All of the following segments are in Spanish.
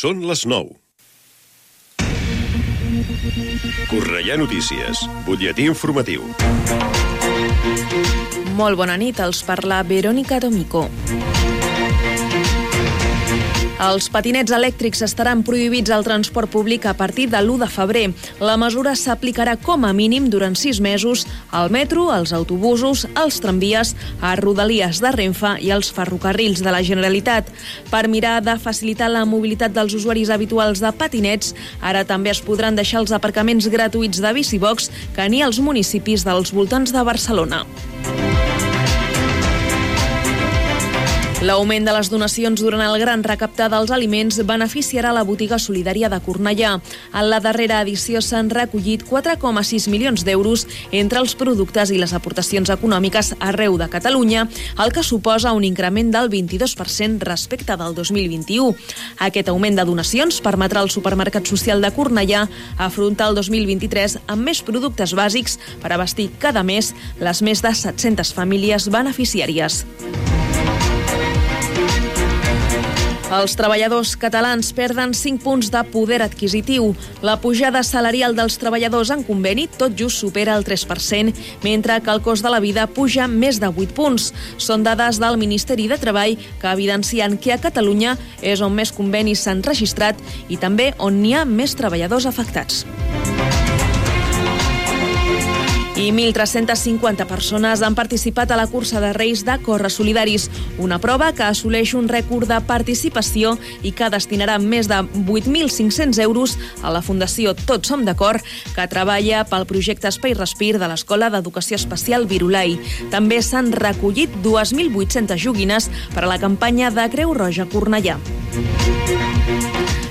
Són les 9. Correia Notícies, butlletí informatiu. Molt bona nit, els parla Verónica Domico. Els patinets elèctrics estaran prohibits al transport públic a partir de l'1 de febrer. La mesura s'aplicarà com a mínim durant sis mesos al metro, als autobusos, als tramvies, a rodalies de Renfe i als ferrocarrils de la Generalitat. Per mirar de facilitar la mobilitat dels usuaris habituals de patinets, ara també es podran deixar els aparcaments gratuïts de Bicibox que n'hi als municipis dels voltants de Barcelona. L'augment de les donacions durant el gran recaptar dels aliments beneficiarà la botiga solidària de Cornellà. En la darrera edició s'han recollit 4,6 milions d'euros entre els productes i les aportacions econòmiques arreu de Catalunya, el que suposa un increment del 22% respecte del 2021. Aquest augment de donacions permetrà al supermercat social de Cornellà afrontar el 2023 amb més productes bàsics per abastir cada mes les més de 700 famílies beneficiàries. Els treballadors catalans perden 5 punts de poder adquisitiu. La pujada salarial dels treballadors en conveni tot just supera el 3%, mentre que el cost de la vida puja més de 8 punts. Són dades del Ministeri de Treball que evidencien que a Catalunya és on més convenis s'han registrat i també on n'hi ha més treballadors afectats i 1.350 persones han participat a la cursa de Reis de Corres Solidaris, una prova que assoleix un rècord de participació i que destinarà més de 8.500 euros a la Fundació Tots Som d'Acord, que treballa pel projecte Espai Respir de l'Escola d'Educació Especial Virulai. També s'han recollit 2.800 joguines per a la campanya de Creu Roja Cornellà.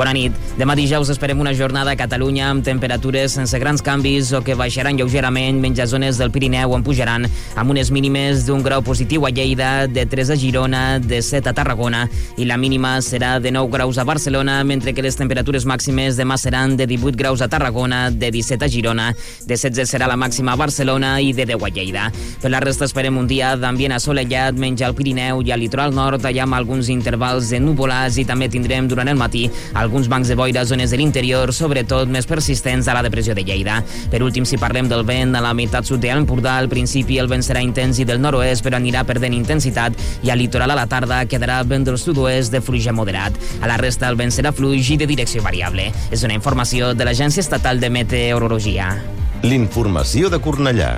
Bona nit. Demà dijous esperem una jornada a Catalunya amb temperatures sense grans canvis o que baixaran lleugerament, menys a zones del Pirineu on pujaran, amb unes mínimes d'un grau positiu a Lleida, de 3 a Girona, de 7 a Tarragona i la mínima serà de 9 graus a Barcelona, mentre que les temperatures màximes demà seran de 18 graus a Tarragona, de 17 a Girona, de 16 serà la màxima a Barcelona i de 10 a Lleida. Per la resta esperem un dia d'ambient assolellat, menys al Pirineu i al litoral nord, allà amb alguns intervals de nuvolats i també tindrem durant el matí alguns bancs de boira a zones de l'interior, sobretot més persistents a la depressió de Lleida. Per últim, si parlem del vent, a la meitat sud de l'Empordà, al principi el vent serà intens i del nord-oest, però anirà perdent intensitat i al litoral a la tarda quedarà vent del sud-oest de fluix moderat. A la resta el vent serà fluix i de direcció variable. És una informació de l'Agència Estatal de Meteorologia. L'informació de Cornellà.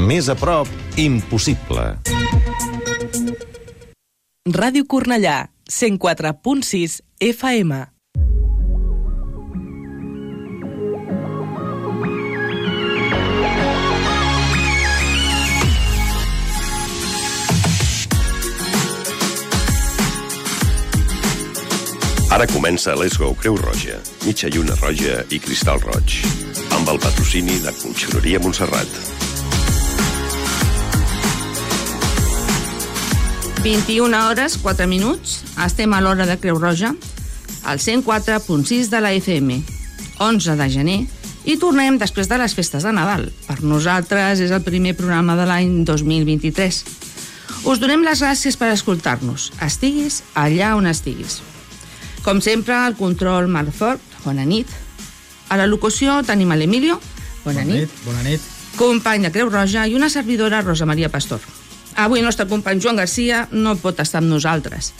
Més a prop, impossible. Ràdio Cornellà, 104.6 FM. Ara comença Let's Go Creu Roja, mitja lluna roja i cristal roig, amb el patrocini de Conxeroria Montserrat. 21 hores, 4 minuts, estem a l'hora de Creu Roja, al 104.6 de la FM, 11 de gener, i tornem després de les festes de Nadal. Per nosaltres és el primer programa de l'any 2023. Us donem les gràcies per escoltar-nos, estiguis allà on estiguis. Com sempre, el control Marc Fort, bona nit. A la locució tenim l'Emilio, bona, Bona nit. nit, bona nit. company de Creu Roja i una servidora, Rosa Maria Pastor. Avui el nostre company Joan Garcia no pot estar amb nosaltres.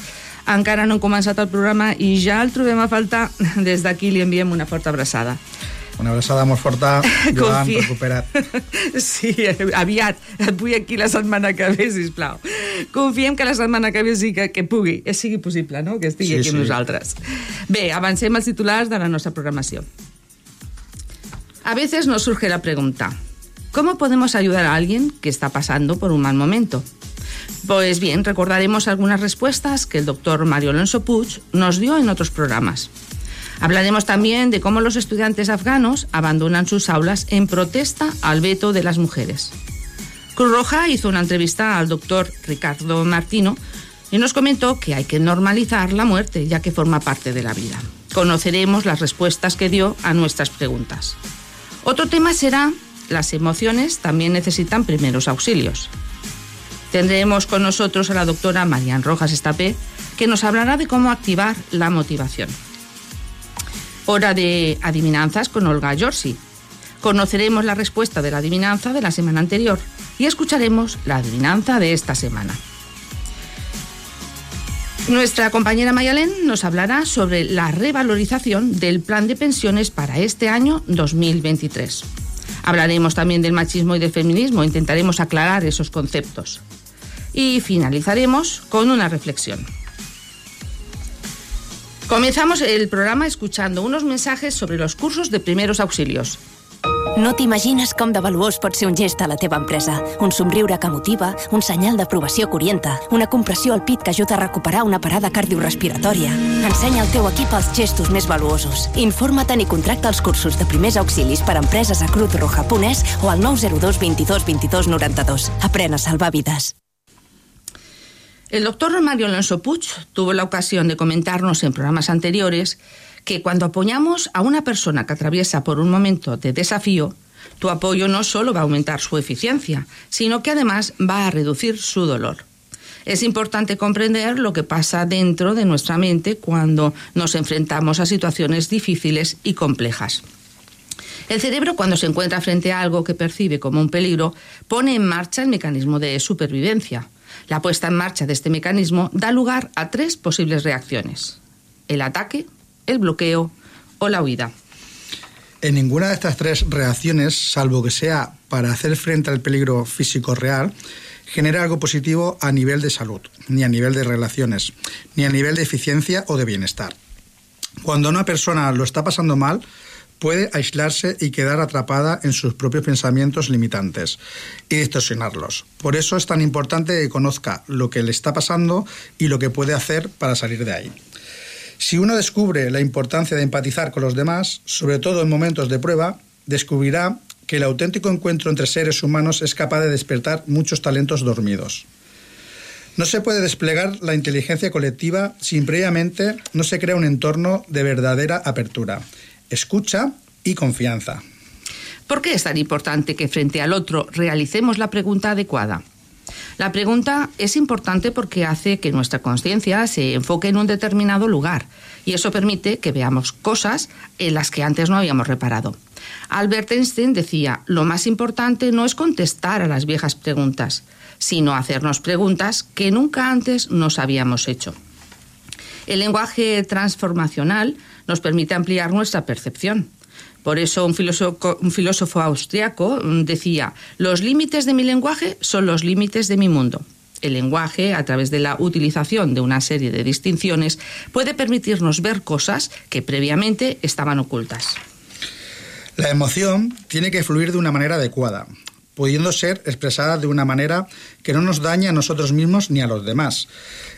Encara no hem començat el programa i ja el trobem a faltar. Des d'aquí li enviem una forta abraçada. Una abraçada molt forta, Joan, Confia. recuperat. Sí, aviat. Et vull aquí la setmana que ve, sisplau. Confiem que la setmana que ve sí que, que pugui, que sigui possible, no?, que estigui Sí, aquí amb sí. nosaltres. Bé, avancem als titulars de la nostra programació. A veces nos surge la pregunta, ¿cómo podemos ayudar a alguien que está pasando por un mal momento? Pues bien, recordaremos algunas respuestas que el doctor Mario Alonso Puig nos dio en otros programas. Hablaremos también de cómo los estudiantes afganos abandonan sus aulas en protesta al veto de las mujeres. Cruz Roja hizo una entrevista al doctor Ricardo Martino y nos comentó que hay que normalizar la muerte ya que forma parte de la vida. Conoceremos las respuestas que dio a nuestras preguntas. Otro tema será las emociones también necesitan primeros auxilios. Tendremos con nosotros a la doctora Marian Rojas Estapé, que nos hablará de cómo activar la motivación. Hora de adivinanzas con Olga Yorsi. Conoceremos la respuesta de la adivinanza de la semana anterior y escucharemos la adivinanza de esta semana. Nuestra compañera Mayalén nos hablará sobre la revalorización del plan de pensiones para este año 2023. Hablaremos también del machismo y del feminismo, intentaremos aclarar esos conceptos. Y finalizaremos con una reflexión. Comenzamos el programa escuchando unos mensajes sobre los cursos de primeros auxilios. No t'imagines com de valuós pot ser un gest a la teva empresa. Un somriure que motiva, un senyal d'aprovació que orienta, una compressió al pit que ajuda a recuperar una parada cardiorrespiratòria. Ensenya al teu equip els gestos més valuosos. Informa't i contracta els cursos de primers auxilis per a empreses a cruzroja.es o al 902 22 22 92. Aprèn a salvar vides. El doctor Mario Alonso Puig tuvo la ocasión de comentarnos en programas anteriores que cuando apoyamos a una persona que atraviesa por un momento de desafío, tu apoyo no solo va a aumentar su eficiencia, sino que además va a reducir su dolor. Es importante comprender lo que pasa dentro de nuestra mente cuando nos enfrentamos a situaciones difíciles y complejas. El cerebro, cuando se encuentra frente a algo que percibe como un peligro, pone en marcha el mecanismo de supervivencia. La puesta en marcha de este mecanismo da lugar a tres posibles reacciones. El ataque, el bloqueo o la huida. En ninguna de estas tres reacciones, salvo que sea para hacer frente al peligro físico real, genera algo positivo a nivel de salud, ni a nivel de relaciones, ni a nivel de eficiencia o de bienestar. Cuando una persona lo está pasando mal, puede aislarse y quedar atrapada en sus propios pensamientos limitantes y distorsionarlos. Por eso es tan importante que conozca lo que le está pasando y lo que puede hacer para salir de ahí. Si uno descubre la importancia de empatizar con los demás, sobre todo en momentos de prueba, descubrirá que el auténtico encuentro entre seres humanos es capaz de despertar muchos talentos dormidos. No se puede desplegar la inteligencia colectiva si previamente no se crea un entorno de verdadera apertura, escucha y confianza. ¿Por qué es tan importante que frente al otro realicemos la pregunta adecuada? La pregunta es importante porque hace que nuestra conciencia se enfoque en un determinado lugar y eso permite que veamos cosas en las que antes no habíamos reparado. Albert Einstein decía, lo más importante no es contestar a las viejas preguntas, sino hacernos preguntas que nunca antes nos habíamos hecho. El lenguaje transformacional nos permite ampliar nuestra percepción. Por eso un filósofo, un filósofo austriaco decía, los límites de mi lenguaje son los límites de mi mundo. El lenguaje, a través de la utilización de una serie de distinciones, puede permitirnos ver cosas que previamente estaban ocultas. La emoción tiene que fluir de una manera adecuada, pudiendo ser expresada de una manera que no nos dañe a nosotros mismos ni a los demás.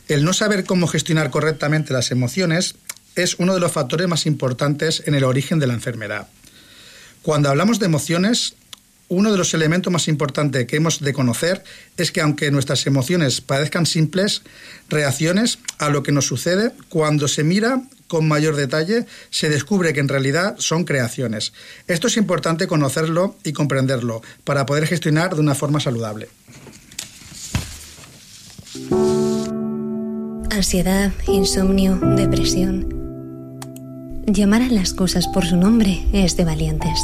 El no saber cómo gestionar correctamente las emociones es uno de los factores más importantes en el origen de la enfermedad. Cuando hablamos de emociones, uno de los elementos más importantes que hemos de conocer es que aunque nuestras emociones parezcan simples, reacciones a lo que nos sucede, cuando se mira con mayor detalle, se descubre que en realidad son creaciones. Esto es importante conocerlo y comprenderlo para poder gestionar de una forma saludable. Ansiedad, insomnio, depresión. Llamar a las cosas por su nombre es de valientes.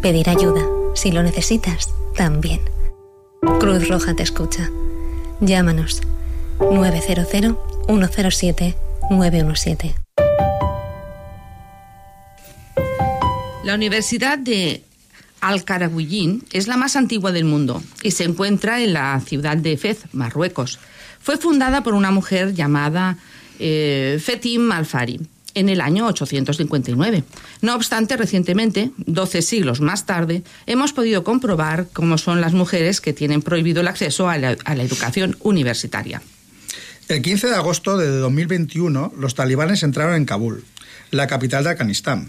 Pedir ayuda, si lo necesitas, también. Cruz Roja te escucha. Llámanos 900-107-917. La Universidad de Al-Qarawiyyin es la más antigua del mundo y se encuentra en la ciudad de Fez, Marruecos. Fue fundada por una mujer llamada eh, Fetim Alfari en el año 859. No obstante, recientemente, 12 siglos más tarde, hemos podido comprobar cómo son las mujeres que tienen prohibido el acceso a la, educación universitaria. El 15 de agosto de 2021, los talibanes entraron en Kabul. la capital de Afganistán,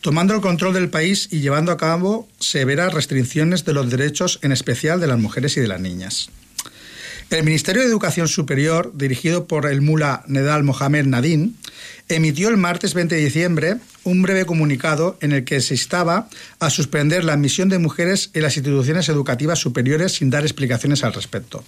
tomando el control del país y llevando a cabo severas restricciones de los derechos, en especial de las mujeres y de las niñas. El Ministerio de Educación Superior, dirigido por el mula Nedal Mohamed Nadin, emitió el martes 20 de diciembre un breve comunicado en el que se instaba a suspender la admisión de mujeres en las instituciones educativas superiores sin dar explicaciones al respecto.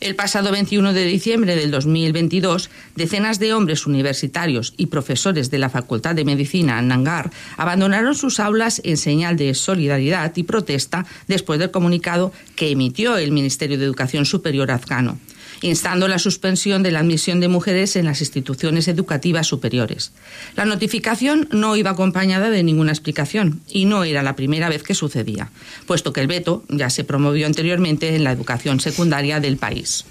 El pasado 21 de diciembre del 2022, decenas de hombres universitarios y profesores de la Facultad de Medicina en Nangar abandonaron sus aulas en señal de solidaridad y protesta después del comunicado que emitió el Ministerio de Educación Superior afgano instando la suspensión de la admisión de mujeres en las instituciones educativas superiores. La notificación no iba acompañada de ninguna explicación y no era la primera vez que sucedía, puesto que el veto ya se promovió anteriormente en la educación secundaria del país.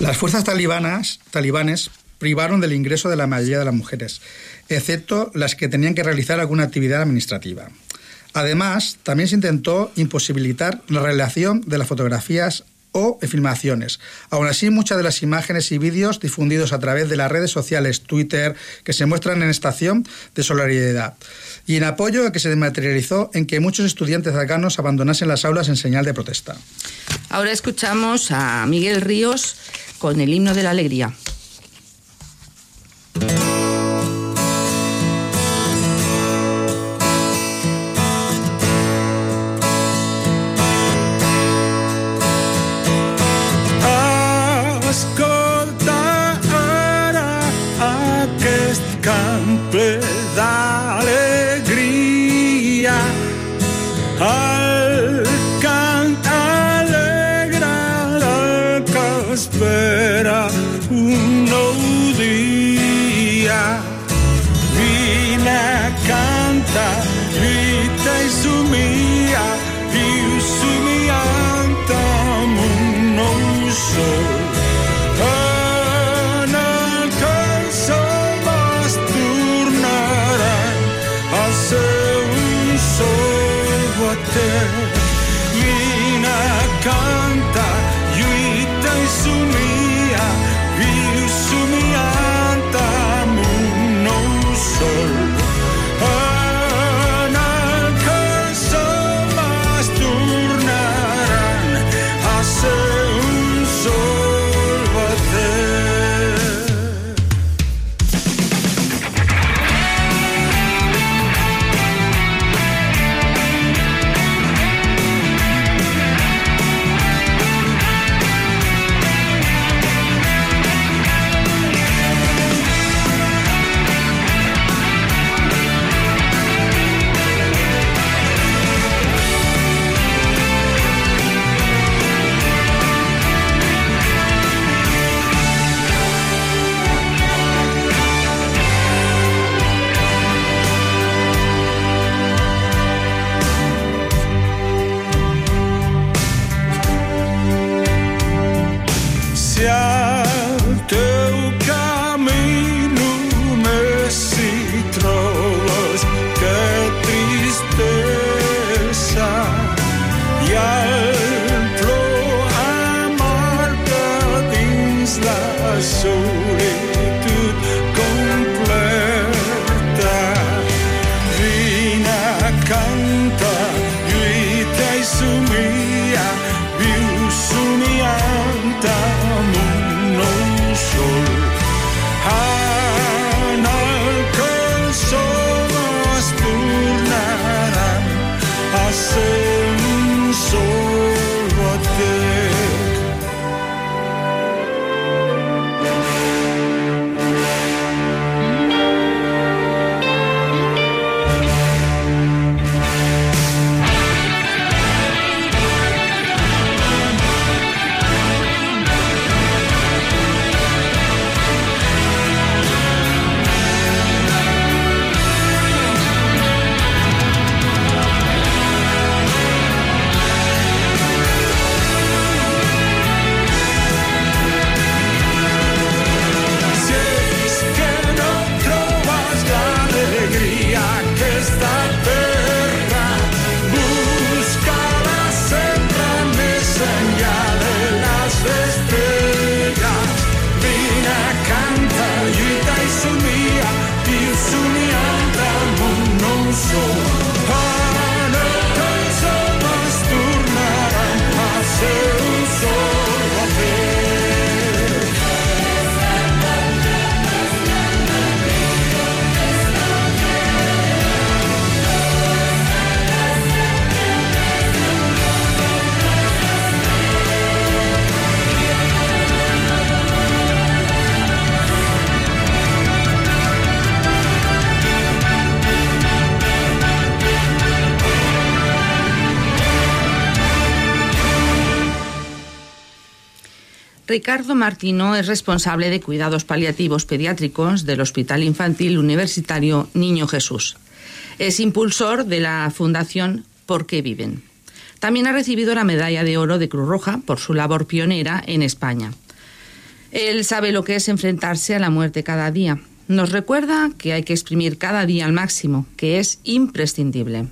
Las fuerzas talibanas, talibanes privaron del ingreso de la mayoría de las mujeres, excepto las que tenían que realizar alguna actividad administrativa. Además, también se intentó imposibilitar la relación de las fotografías o filmaciones. Aún así, muchas de las imágenes y vídeos difundidos a través de las redes sociales Twitter que se muestran en estación de solidaridad y en apoyo a que se materializó en que muchos estudiantes afganos abandonasen las aulas en señal de protesta. Ahora escuchamos a Miguel Ríos con el himno de la alegría. Ricardo Martino es responsable de cuidados paliativos pediátricos del Hospital Infantil Universitario Niño Jesús. Es impulsor de la Fundación ¿Por qué viven? También ha recibido la medalla de oro de Cruz Roja por su labor pionera en España. Él sabe lo que es enfrentarse a la muerte cada día. Nos recuerda que hay que exprimir cada día al máximo, que es imprescindible.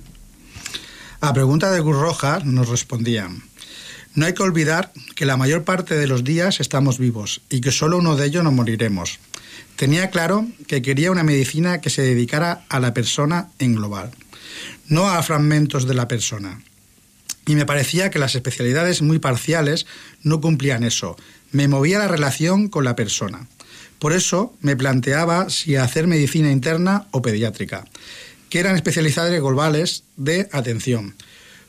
A pregunta de Cruz Roja nos respondían. No hay que olvidar que la mayor parte de los días estamos vivos y que solo uno de ellos nos moriremos. Tenía claro que quería una medicina que se dedicara a la persona en global, no a fragmentos de la persona. Y me parecía que las especialidades muy parciales no cumplían eso. Me movía la relación con la persona. Por eso me planteaba si hacer medicina interna o pediátrica, que eran especialidades globales de atención.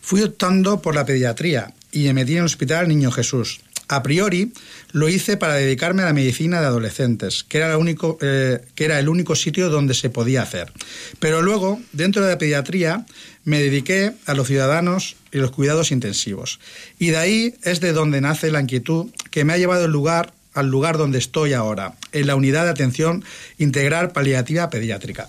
Fui optando por la pediatría y me metí en el Hospital Niño Jesús. A priori lo hice para dedicarme a la medicina de adolescentes, que era, el único, eh, que era el único sitio donde se podía hacer. Pero luego, dentro de la pediatría, me dediqué a los ciudadanos y los cuidados intensivos. Y de ahí es de donde nace la inquietud que me ha llevado el lugar, al lugar donde estoy ahora, en la unidad de atención integral paliativa pediátrica.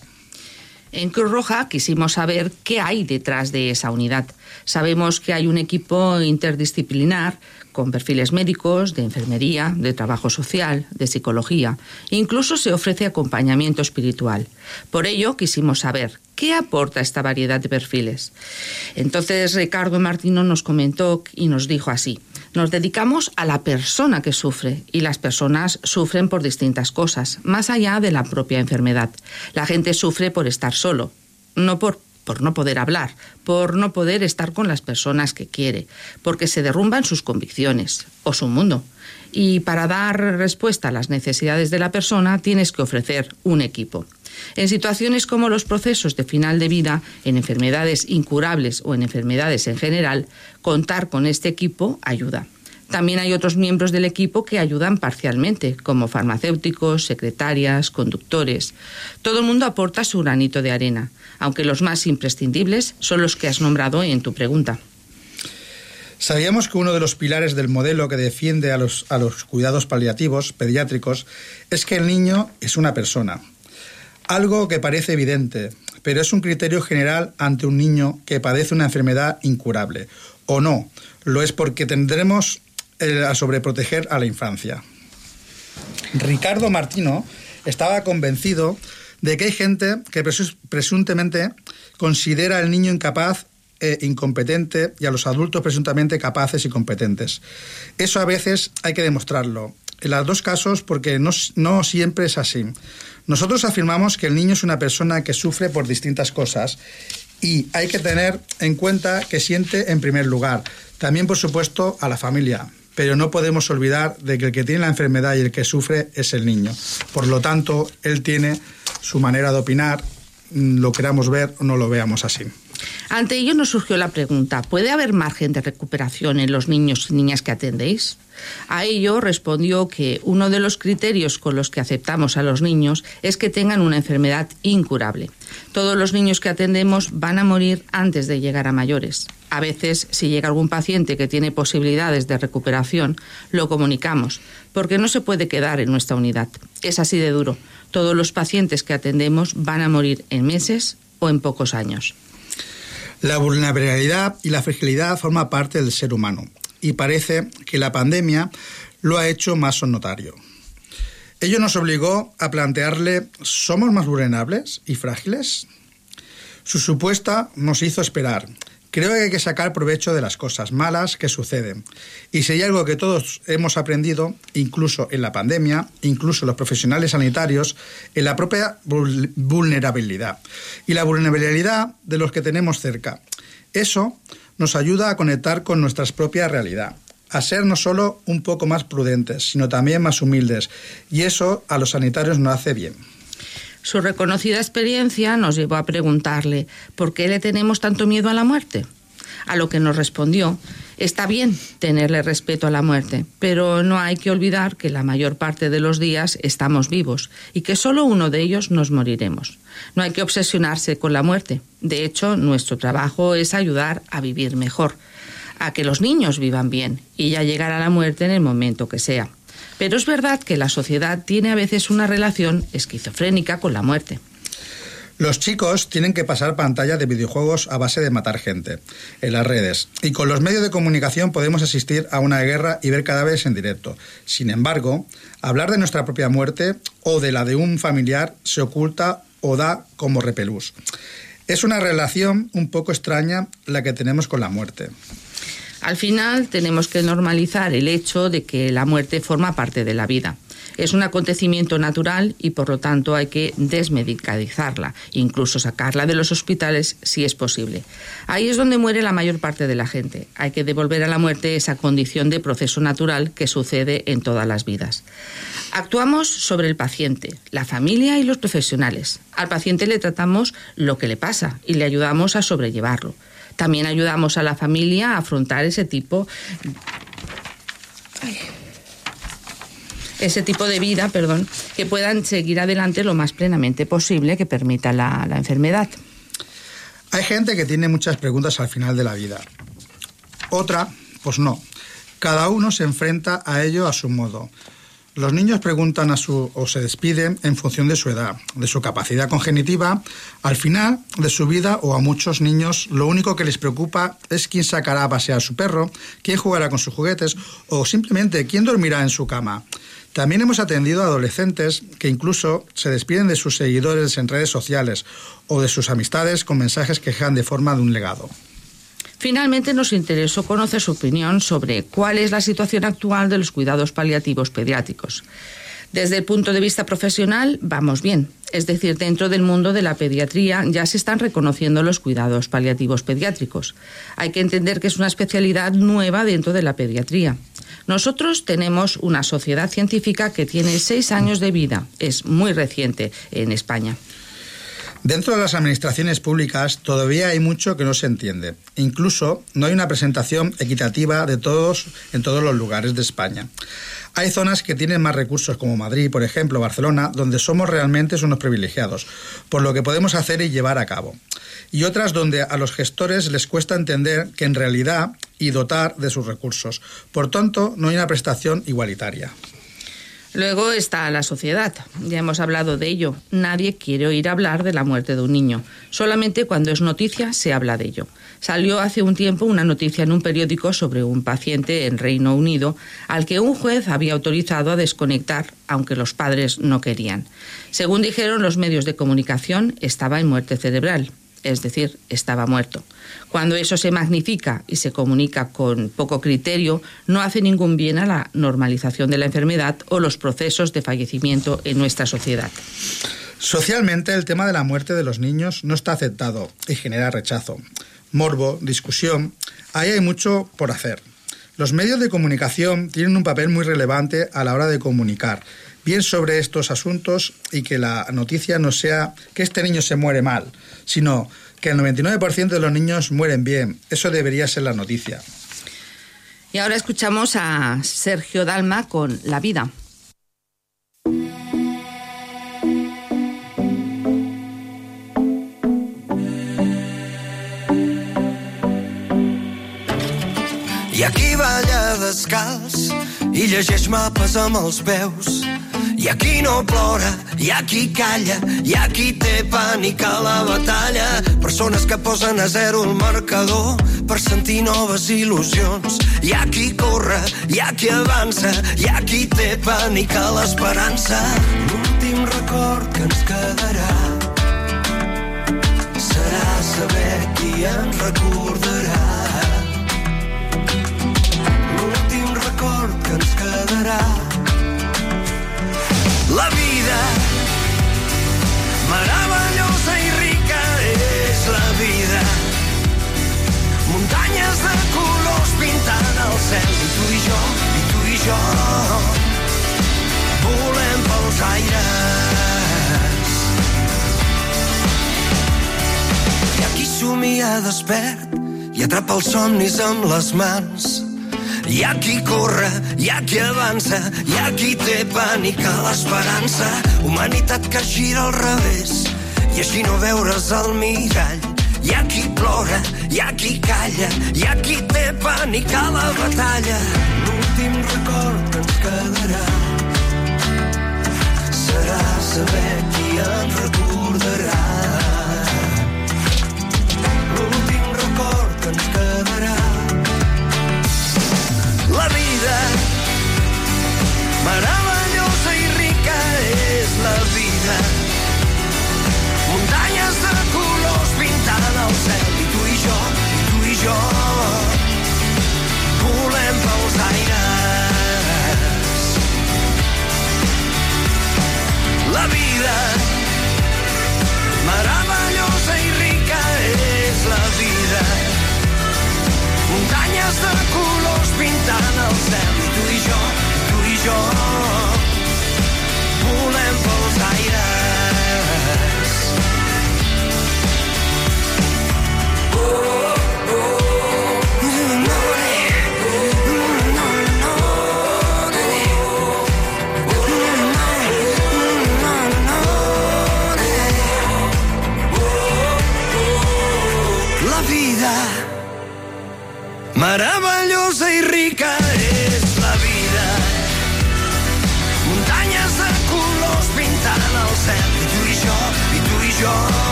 En Cruz Roja quisimos saber qué hay detrás de esa unidad. Sabemos que hay un equipo interdisciplinar con perfiles médicos, de enfermería, de trabajo social, de psicología. Incluso se ofrece acompañamiento espiritual. Por ello quisimos saber qué aporta esta variedad de perfiles. Entonces Ricardo Martino nos comentó y nos dijo así. Nos dedicamos a la persona que sufre y las personas sufren por distintas cosas, más allá de la propia enfermedad. La gente sufre por estar solo, no por por no poder hablar, por no poder estar con las personas que quiere, porque se derrumban sus convicciones o su mundo. Y para dar respuesta a las necesidades de la persona tienes que ofrecer un equipo. En situaciones como los procesos de final de vida, en enfermedades incurables o en enfermedades en general, contar con este equipo ayuda. También hay otros miembros del equipo que ayudan parcialmente, como farmacéuticos, secretarias, conductores. Todo el mundo aporta su granito de arena, aunque los más imprescindibles son los que has nombrado en tu pregunta. Sabíamos que uno de los pilares del modelo que defiende a los, a los cuidados paliativos pediátricos es que el niño es una persona. Algo que parece evidente, pero es un criterio general ante un niño que padece una enfermedad incurable. O no, lo es porque tendremos eh, a sobreproteger a la infancia. Ricardo Martino estaba convencido de que hay gente que presuntamente considera al niño incapaz e incompetente y a los adultos presuntamente capaces y competentes. Eso a veces hay que demostrarlo. En los dos casos, porque no, no siempre es así. Nosotros afirmamos que el niño es una persona que sufre por distintas cosas y hay que tener en cuenta que siente en primer lugar. También, por supuesto, a la familia, pero no podemos olvidar de que el que tiene la enfermedad y el que sufre es el niño. Por lo tanto, él tiene su manera de opinar, mm, lo queramos ver o no lo veamos así. Ante ello nos surgió la pregunta, ¿puede haber margen de recuperación en los niños y niñas que atendéis? A ello respondió que uno de los criterios con los que aceptamos a los niños es que tengan una enfermedad incurable. Todos los niños que atendemos van a morir antes de llegar a mayores. A veces, si llega algún paciente que tiene posibilidades de recuperación, lo comunicamos, porque no se puede quedar en nuestra unidad. Es así de duro. Todos los pacientes que atendemos van a morir en meses o en pocos años. La vulnerabilidad y la fragilidad forman parte del ser humano y parece que la pandemia lo ha hecho más notario. Ello nos obligó a plantearle, ¿somos más vulnerables y frágiles? Su supuesta nos hizo esperar. Creo que hay que sacar provecho de las cosas malas que suceden. Y si hay algo que todos hemos aprendido, incluso en la pandemia, incluso los profesionales sanitarios, en la propia vulnerabilidad. Y la vulnerabilidad de los que tenemos cerca. Eso nos ayuda a conectar con nuestra propia realidad a ser no solo un poco más prudentes, sino también más humildes. Y eso a los sanitarios no hace bien. Su reconocida experiencia nos llevó a preguntarle por qué le tenemos tanto miedo a la muerte. A lo que nos respondió, está bien tenerle respeto a la muerte, pero no hay que olvidar que la mayor parte de los días estamos vivos y que solo uno de ellos nos moriremos. No hay que obsesionarse con la muerte. De hecho, nuestro trabajo es ayudar a vivir mejor a que los niños vivan bien y ya llegar a la muerte en el momento que sea. Pero es verdad que la sociedad tiene a veces una relación esquizofrénica con la muerte. Los chicos tienen que pasar pantalla de videojuegos a base de matar gente en las redes. Y con los medios de comunicación podemos asistir a una guerra y ver cadáveres en directo. Sin embargo, hablar de nuestra propia muerte o de la de un familiar se oculta o da como repelús. Es una relación un poco extraña la que tenemos con la muerte. Al final tenemos que normalizar el hecho de que la muerte forma parte de la vida. Es un acontecimiento natural y por lo tanto hay que desmedicalizarla, incluso sacarla de los hospitales si es posible. Ahí es donde muere la mayor parte de la gente. Hay que devolver a la muerte esa condición de proceso natural que sucede en todas las vidas. Actuamos sobre el paciente, la familia y los profesionales. Al paciente le tratamos lo que le pasa y le ayudamos a sobrellevarlo. También ayudamos a la familia a afrontar ese tipo ese tipo de vida, perdón, que puedan seguir adelante lo más plenamente posible que permita la, la enfermedad. Hay gente que tiene muchas preguntas al final de la vida. Otra, pues no. Cada uno se enfrenta a ello a su modo. Los niños preguntan a su o se despiden en función de su edad, de su capacidad congenitiva. Al final de su vida o a muchos niños lo único que les preocupa es quién sacará a pasear a su perro, quién jugará con sus juguetes o simplemente quién dormirá en su cama. También hemos atendido a adolescentes que incluso se despiden de sus seguidores en redes sociales o de sus amistades con mensajes que dejan de forma de un legado. Finalmente nos interesó conocer su opinión sobre cuál es la situación actual de los cuidados paliativos pediátricos. Desde el punto de vista profesional, vamos bien. Es decir, dentro del mundo de la pediatría ya se están reconociendo los cuidados paliativos pediátricos. Hay que entender que es una especialidad nueva dentro de la pediatría. Nosotros tenemos una sociedad científica que tiene seis años de vida. Es muy reciente en España. Dentro de las administraciones públicas todavía hay mucho que no se entiende. Incluso no hay una presentación equitativa de todos en todos los lugares de España. Hay zonas que tienen más recursos, como Madrid, por ejemplo, Barcelona, donde somos realmente unos privilegiados, por lo que podemos hacer y llevar a cabo. Y otras donde a los gestores les cuesta entender que en realidad y dotar de sus recursos. Por tanto, no hay una prestación igualitaria. Luego está la sociedad. Ya hemos hablado de ello. Nadie quiere oír hablar de la muerte de un niño. Solamente cuando es noticia se habla de ello. Salió hace un tiempo una noticia en un periódico sobre un paciente en Reino Unido al que un juez había autorizado a desconectar, aunque los padres no querían. Según dijeron los medios de comunicación, estaba en muerte cerebral es decir, estaba muerto. Cuando eso se magnifica y se comunica con poco criterio, no hace ningún bien a la normalización de la enfermedad o los procesos de fallecimiento en nuestra sociedad. Socialmente, el tema de la muerte de los niños no está aceptado y genera rechazo, morbo, discusión. Ahí hay mucho por hacer. Los medios de comunicación tienen un papel muy relevante a la hora de comunicar bien sobre estos asuntos y que la noticia no sea que este niño se muere mal, sino que el 99% de los niños mueren bien. Eso debería ser la noticia. Y ahora escuchamos a Sergio Dalma con La vida. I aquí balla descalç i llegeix mapes amb els peus hi ha qui no plora, hi ha qui calla, hi ha qui té pànic a la batalla. Persones que posen a zero el marcador per sentir noves il·lusions. Hi ha qui corre, hi ha qui avança, hi ha qui té pànic a l'esperança. L'últim record que ens quedarà serà saber qui ens recordarà. Muntanyes de colors pintant el cel i tu i jo, i tu i jo volem pels aires. Hi ha qui somia despert i atrapa els somnis amb les mans hi ha qui corre, hi ha qui avança, hi ha qui té pànic a l'esperança. Humanitat que gira al revés i així no veure's al mirall. Hi ha qui plora, hi ha qui calla, hi ha qui té pànic a la batalla. L'últim record que ens quedarà serà saber qui ens recordarà. L'últim record que ens quedarà. La vida meravellosa el cel i tu i jo, i tu i jo volem pels aires. La vida meravellosa i rica és la vida. Muntanyes de colors pintant el cel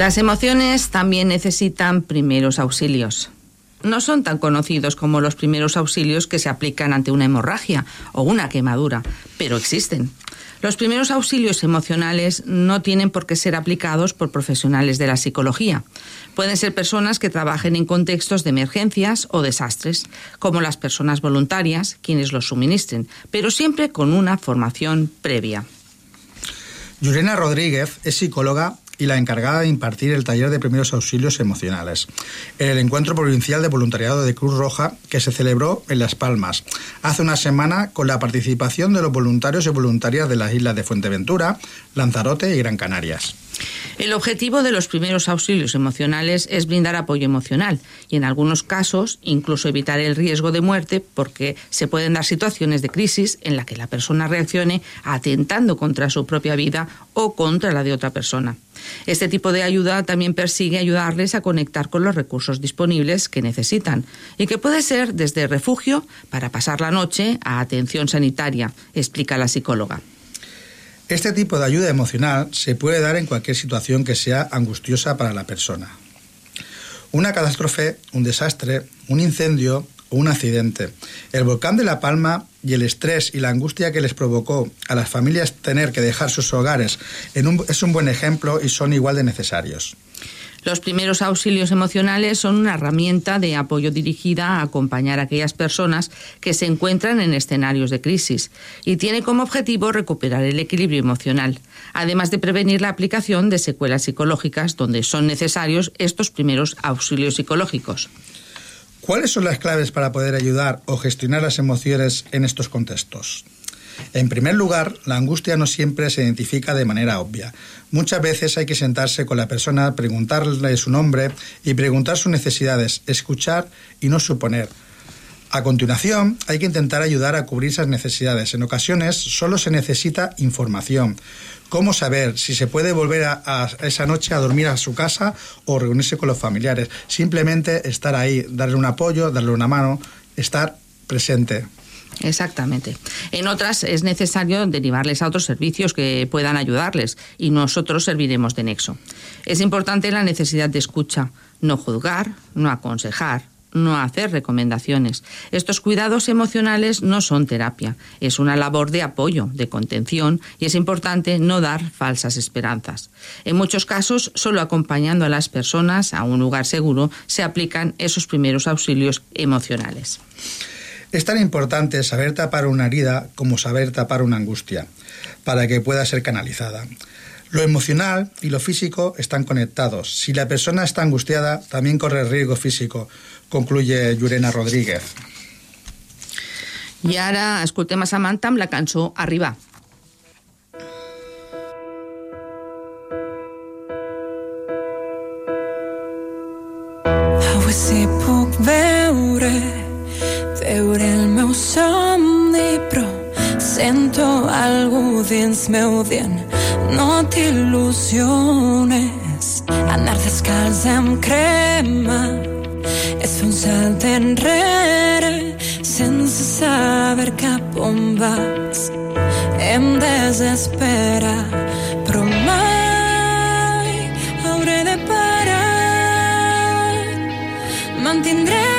Las emociones también necesitan primeros auxilios. No son tan conocidos como los primeros auxilios que se aplican ante una hemorragia o una quemadura, pero existen. Los primeros auxilios emocionales no tienen por qué ser aplicados por profesionales de la psicología. Pueden ser personas que trabajen en contextos de emergencias o desastres, como las personas voluntarias, quienes los suministren, pero siempre con una formación previa. Yurena Rodríguez es psicóloga y la encargada de impartir el taller de primeros auxilios emocionales en el Encuentro Provincial de Voluntariado de Cruz Roja que se celebró en Las Palmas hace una semana con la participación de los voluntarios y voluntarias de las islas de Fuerteventura, Lanzarote y Gran Canarias. El objetivo de los primeros auxilios emocionales es brindar apoyo emocional y en algunos casos incluso evitar el riesgo de muerte porque se pueden dar situaciones de crisis en la que la persona reaccione atentando contra su propia vida o contra la de otra persona. Este tipo de ayuda también persigue ayudarles a conectar con los recursos disponibles que necesitan y que puede ser desde refugio para pasar la noche a atención sanitaria, explica la psicóloga. Este tipo de ayuda emocional se puede dar en cualquier situación que sea angustiosa para la persona. Una catástrofe, un desastre, un incendio o un accidente. El volcán de La Palma y el estrés y la angustia que les provocó a las familias tener que dejar sus hogares es un buen ejemplo y son igual de necesarios. Los primeros auxilios emocionales son una herramienta de apoyo dirigida a acompañar a aquellas personas que se encuentran en escenarios de crisis y tiene como objetivo recuperar el equilibrio emocional, además de prevenir la aplicación de secuelas psicológicas donde son necesarios estos primeros auxilios psicológicos. ¿Cuáles son las claves para poder ayudar o gestionar las emociones en estos contextos? En primer lugar, la angustia no siempre se identifica de manera obvia. Muchas veces hay que sentarse con la persona, preguntarle su nombre y preguntar sus necesidades, escuchar y no suponer. A continuación, hay que intentar ayudar a cubrir esas necesidades. En ocasiones solo se necesita información. ¿Cómo saber si se puede volver a, a, esa noche a dormir a su casa o reunirse con los familiares? Simplemente estar ahí, darle un apoyo, darle una mano, estar presente. Exactamente. En otras es necesario derivarles a otros servicios que puedan ayudarles y nosotros serviremos de nexo. Es importante la necesidad de escucha, no juzgar, no aconsejar, no hacer recomendaciones. Estos cuidados emocionales no son terapia, es una labor de apoyo, de contención y es importante no dar falsas esperanzas. En muchos casos, solo acompañando a las personas a un lugar seguro se aplican esos primeros auxilios emocionales. Es tan importante saber tapar una herida como saber tapar una angustia, para que pueda ser canalizada. Lo emocional y lo físico están conectados. Si la persona está angustiada, también corre riesgo físico, concluye Yurena Rodríguez. I ara escoltem a Samantha amb la cançó Arribar. Avui sí puc veure, veure el meu somni, però sento algú dins meu dient no t'il·lusiones. Anar descalç amb crema és fer un salt enrere sense saber cap on vas. Em desespera, però mai hauré de parar. Mantindré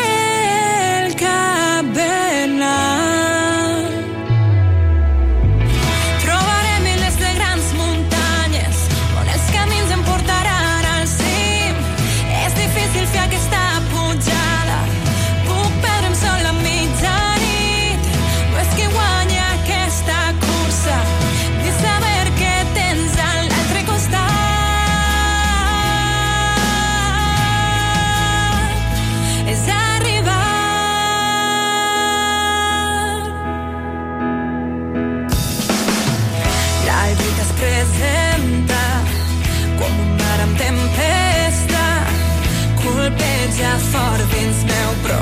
Colpeja fort dins meu, però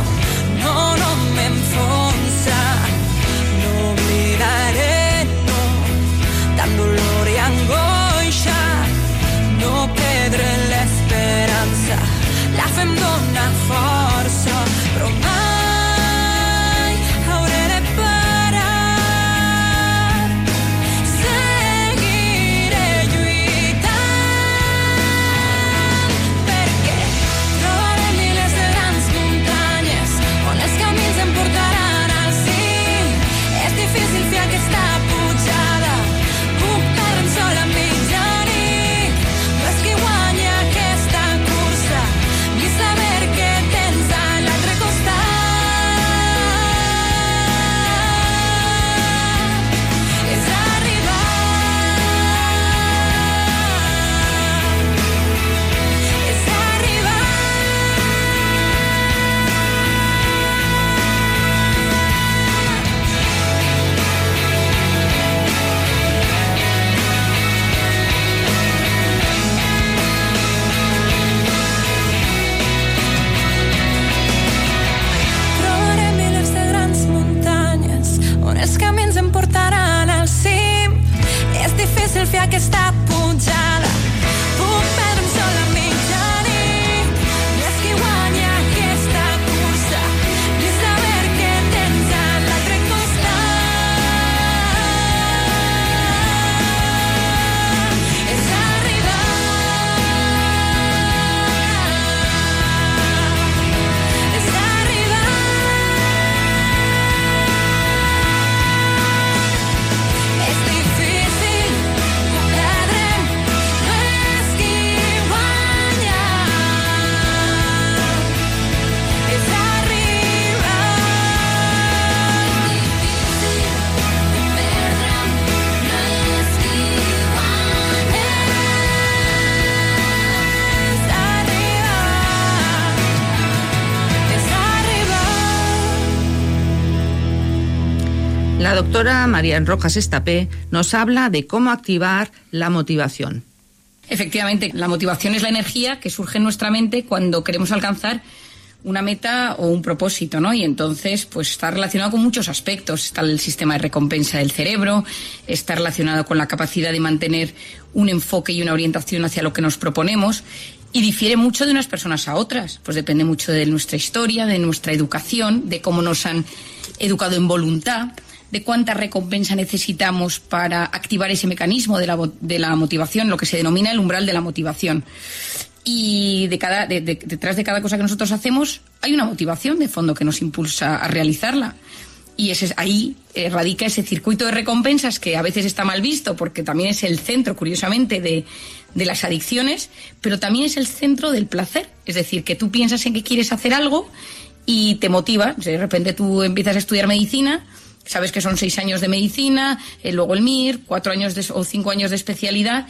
no, no m'enfonsa. había que stop. Doctora María Rojas Estapé nos habla de cómo activar la motivación. Efectivamente, la motivación es la energía que surge en nuestra mente cuando queremos alcanzar una meta o un propósito, ¿no? Y entonces, pues está relacionado con muchos aspectos. Está el sistema de recompensa del cerebro, está relacionado con la capacidad de mantener un enfoque y una orientación hacia lo que nos proponemos y difiere mucho de unas personas a otras. Pues depende mucho de nuestra historia, de nuestra educación, de cómo nos han educado en voluntad, de cuánta recompensa necesitamos para activar ese mecanismo de la, de la motivación, lo que se denomina el umbral de la motivación. Y de cada, de- de- detrás de cada cosa que nosotros hacemos hay una motivación de fondo que nos impulsa a realizarla. Y ese, ahí radica ese circuito de recompensas que a veces está mal visto porque también es el centro, curiosamente, de, de las adicciones, pero también es el centro del placer. Es decir, que tú piensas en que quieres hacer algo y te motiva. De repente tú empiezas a estudiar medicina, sabes que son seis años de medicina, eh, luego el MIR, cuatro años de- o cinco años de especialidad,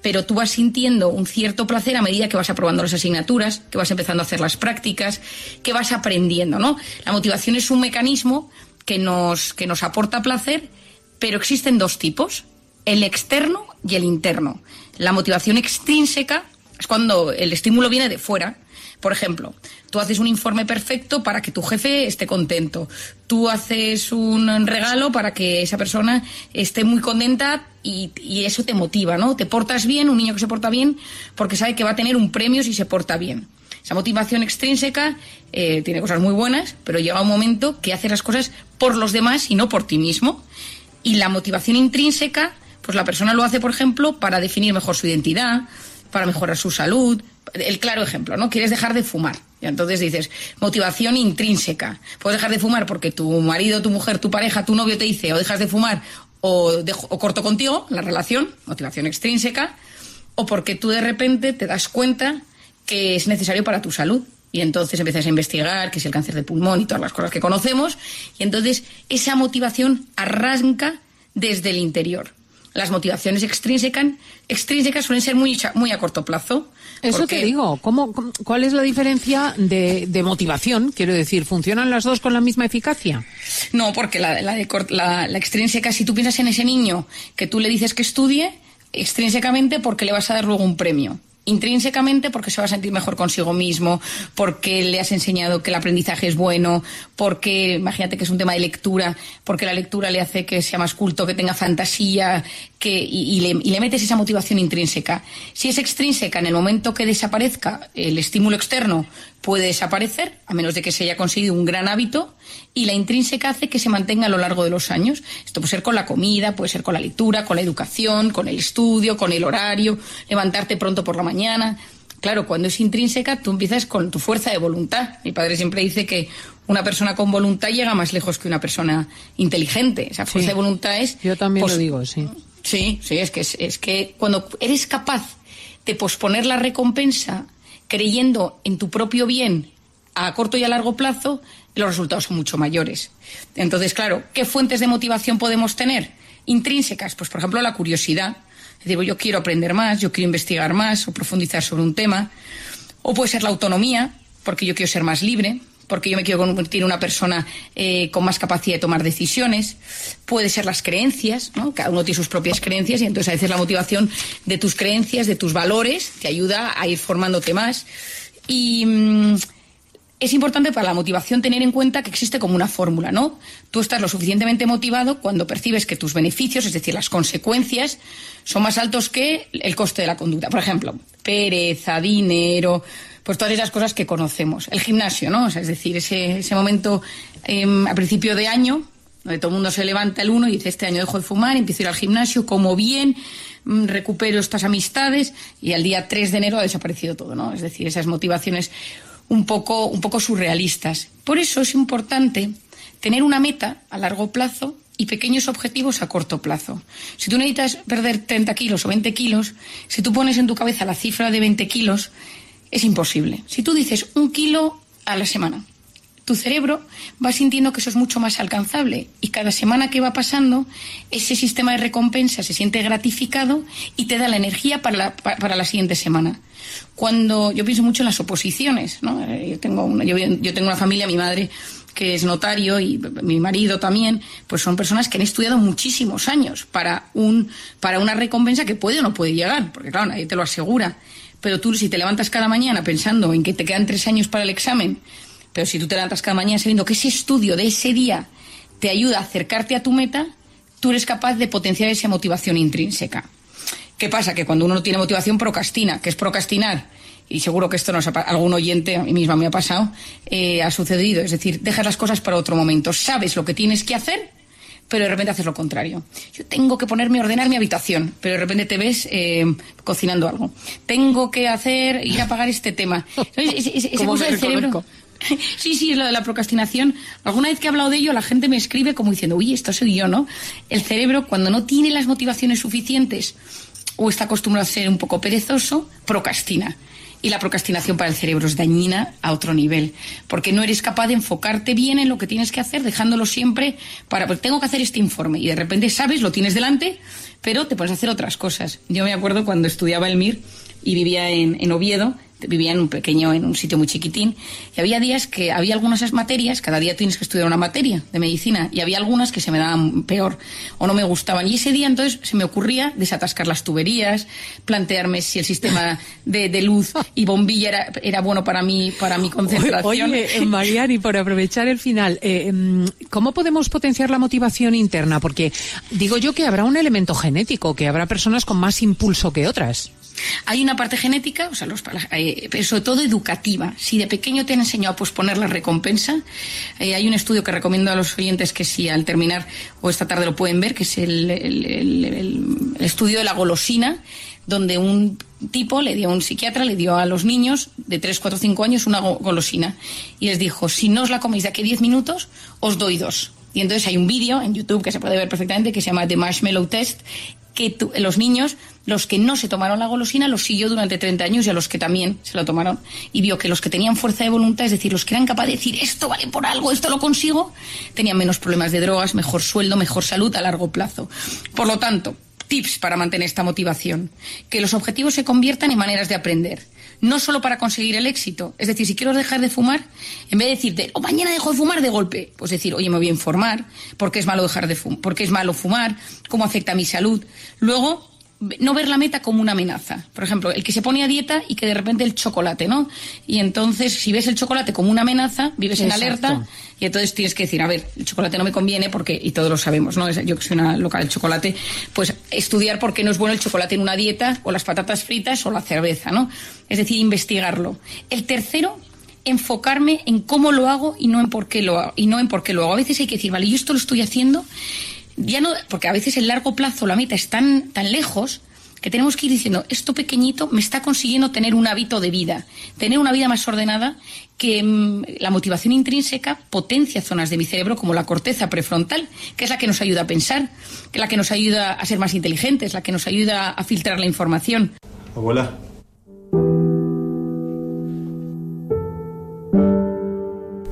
pero tú vas sintiendo un cierto placer a medida que vas aprobando las asignaturas, que vas empezando a hacer las prácticas, que vas aprendiendo, ¿no? La motivación es un mecanismo que nos, que nos aporta placer, pero existen dos tipos, el externo y el interno. La motivación extrínseca es cuando el estímulo viene de fuera. Por ejemplo, tú haces un informe perfecto para que tu jefe esté contento. Tú haces un regalo para que esa persona esté muy contenta y, eso te motiva, ¿no? Te portas bien, un niño que se porta bien, porque sabe que va a tener un premio si se porta bien. Esa motivación extrínseca eh, tiene cosas muy buenas, pero llega un momento que hace las cosas por los demás y no por ti mismo. Y la motivación intrínseca, pues la persona lo hace, por ejemplo, para definir mejor su identidad, para mejorar su salud. El claro ejemplo, ¿no? Quieres dejar de fumar. Y entonces dices, motivación intrínseca. Puedes dejar de fumar porque tu marido, tu mujer, tu pareja, tu novio te dice o dejas de fumar o, dejo- o corto contigo la relación, motivación extrínseca, o porque tú de repente te das cuenta que es necesario para tu salud. Y entonces empiezas a investigar que es el cáncer de pulmón y todas las cosas que conocemos. Y entonces esa motivación arranca desde el interior. Las motivaciones extrínsecas, extrínsecas suelen ser muy, a corto plazo. Eso porque- te digo, ¿cómo, cómo- ¿cuál es la diferencia de, de motivación? Quiero decir, ¿funcionan las dos con la misma eficacia? No, porque la, la, de la, la extrínseca, si tú piensas en ese niño que tú le dices que estudie, extrínsecamente porque le vas a dar luego un premio. Intrínsecamente porque se va a sentir mejor consigo mismo, porque le has enseñado que el aprendizaje es bueno, porque imagínate que es un tema de lectura, porque la lectura le hace que sea más culto, que tenga fantasía, que, y, le, y le metes esa motivación intrínseca. Si es extrínseca, en el momento que desaparezca el estímulo externo, puede desaparecer, a menos de que se haya conseguido un gran hábito, y la intrínseca hace que se mantenga a lo largo de los años. Esto puede ser con la comida, puede ser con la lectura, con la educación, con el estudio, con el horario, levantarte pronto por la mañana. Claro, cuando es intrínseca, tú empiezas con tu fuerza de voluntad. Mi padre siempre dice que una persona con voluntad llega más lejos que una persona inteligente. Esa fuerza Sí. de voluntad es. Yo también pues, lo digo, sí. Sí, sí, es que, es, es que cuando eres capaz de posponer la recompensa creyendo en tu propio bien a corto y a largo plazo, los resultados son mucho mayores. Entonces, claro, ¿qué fuentes de motivación podemos tener? Intrínsecas, pues por ejemplo la curiosidad. Es decir, yo quiero aprender más, yo quiero investigar más o profundizar sobre un tema. O puede ser la autonomía, porque yo quiero ser más libre, porque yo me quiero convertir en una persona eh, con más capacidad de tomar decisiones. Puede ser las creencias, ¿no? Cada uno tiene sus propias creencias y entonces a veces la motivación de tus creencias, de tus valores, te ayuda a ir formándote más. Y mm, es importante para la motivación tener en cuenta que existe como una fórmula, ¿no? Tú estás lo suficientemente motivado cuando percibes que tus beneficios, es decir, las consecuencias, son más altos que el coste de la conducta. Por ejemplo, pereza, dinero, pues todas esas cosas que conocemos. El gimnasio, ¿no? O sea, es decir, ese, ese momento em, a principio de año, donde todo el mundo se levanta el uno y dice, este año dejo de fumar, empiezo a ir al gimnasio, como bien, mm, recupero estas amistades y al día 3 de enero ha desaparecido todo, ¿no? Es decir, esas motivaciones un poco, un poco surrealistas. Por eso es importante tener una meta a largo plazo y pequeños objetivos a corto plazo. Si tú necesitas perder 30 kilos o 20 kilos, si tú pones en tu cabeza la cifra de 20 kilos, es imposible. Si tú dices un kilo a la semana, tu cerebro va sintiendo que eso es mucho más alcanzable y cada semana que va pasando, ese sistema de recompensa se siente gratificado y te da la energía para la, pa- para la siguiente semana. Cuando yo pienso mucho en las oposiciones, ¿no? Eh, Yo tengo una, yo tengo una familia, mi madre que es notario y mi marido también, pues son personas que han estudiado muchísimos años para un para una recompensa que puede o no puede llegar, porque claro, nadie te lo asegura. Pero tú si te levantas cada mañana pensando en que te quedan tres años para el examen, pero si tú te levantas cada mañana sabiendo que ese estudio de ese día te ayuda a acercarte a tu meta, tú eres capaz de potenciar esa motivación intrínseca. ¿Qué pasa? Que cuando uno no tiene motivación procrastina. ¿Qué es procrastinar? Y seguro que esto nos algún oyente, a mí misma me ha pasado, eh, ha sucedido. Es decir, dejas las cosas para otro momento. Sabes lo que tienes que hacer, pero de repente haces lo contrario. Yo tengo que ponerme a ordenar mi habitación, pero de repente te ves eh, cocinando algo. Tengo que hacer, ir a pagar este tema. ¿Sabes? Ese- ese- esa ¿Cómo cosa me del cerebro. Sí, sí, es lo de la procrastinación. Alguna vez que he hablado de ello, la gente me escribe como diciendo, uy, esto soy yo, ¿no? El cerebro, cuando no tiene las motivaciones suficientes o está acostumbrado a ser un poco perezoso, procrastina. Y la procrastinación para el cerebro es dañina a otro nivel, porque no eres capaz de enfocarte bien en lo que tienes que hacer, dejándolo siempre para, pues tengo que hacer este informe, y de repente sabes, lo tienes delante, pero te pones a hacer otras cosas. Yo me acuerdo cuando estudiaba el MIR y vivía en, en Oviedo, vivía en un pequeño, en un sitio muy chiquitín, y había días que había algunas materias, cada día tienes que estudiar una materia de medicina, y había algunas que se me daban peor o no me gustaban. Y ese día entonces se me ocurría desatascar las tuberías, plantearme si el sistema de, de luz y bombilla era, era bueno para mí, para mi concentración. Oye, eh, Mariani, por aprovechar el final, eh, mm, ¿cómo podemos potenciar la motivación interna? Porque digo yo que habrá un elemento genético, que habrá personas con más impulso que otras. Hay una parte genética, o sea, los, eh, sobre todo educativa. Si de pequeño te han enseñado a posponer la recompensa, eh, hay un estudio que recomiendo a los oyentes que si al terminar o esta tarde lo pueden ver, que es el, estudio de la golosina, donde un tipo le dio, un psiquiatra le dio a los niños de 3, 4, 5 años una go- golosina y les dijo, si no os la coméis de aquí a 10 minutos, os doy dos. Y entonces hay un vídeo en YouTube que se puede ver perfectamente que se llama The Marshmallow Test, que los niños, los que no se tomaron la golosina, los siguió durante 30 años y a los que también se lo tomaron. Y vio que los que tenían fuerza de voluntad, es decir, los que eran capaces de decir esto vale por algo, esto lo consigo, tenían menos problemas de drogas, mejor sueldo, mejor salud a largo plazo. Por lo tanto, tips para mantener esta motivación. Que los objetivos se conviertan en maneras de aprender. No solo para conseguir el éxito. Es decir, si quiero dejar de fumar, en vez de decirte, o mañana dejo de fumar de golpe, pues decir, oye, me voy a informar, por qué es malo dejar de fumar, por qué es malo fumar, cómo afecta a mi salud. Luego, no ver la meta como una amenaza. Por ejemplo, el que se pone a dieta y que de repente el chocolate, ¿no? Y entonces, si ves el chocolate como una amenaza, vives en alerta y entonces tienes que decir, a ver, el chocolate no me conviene porque, y todos lo sabemos, ¿no? Yo que soy una loca del chocolate, pues estudiar por qué no es bueno el chocolate en una dieta, o las patatas fritas, o la cerveza, ¿no? Es decir, investigarlo. El tercero, enfocarme en cómo lo hago y no en por qué lo hago. Y no en por qué lo hago. A veces hay que decir, vale, yo esto lo estoy haciendo, ya no, porque a veces el largo plazo la meta es tan, tan lejos que tenemos que ir diciendo, esto pequeñito me está consiguiendo tener un hábito de vida, tener una vida más ordenada, que mm, la motivación intrínseca potencia zonas de mi cerebro como la corteza prefrontal, que es la que nos ayuda a pensar, que es la que nos ayuda a ser más inteligentes, la que nos ayuda a filtrar la información. Abuela.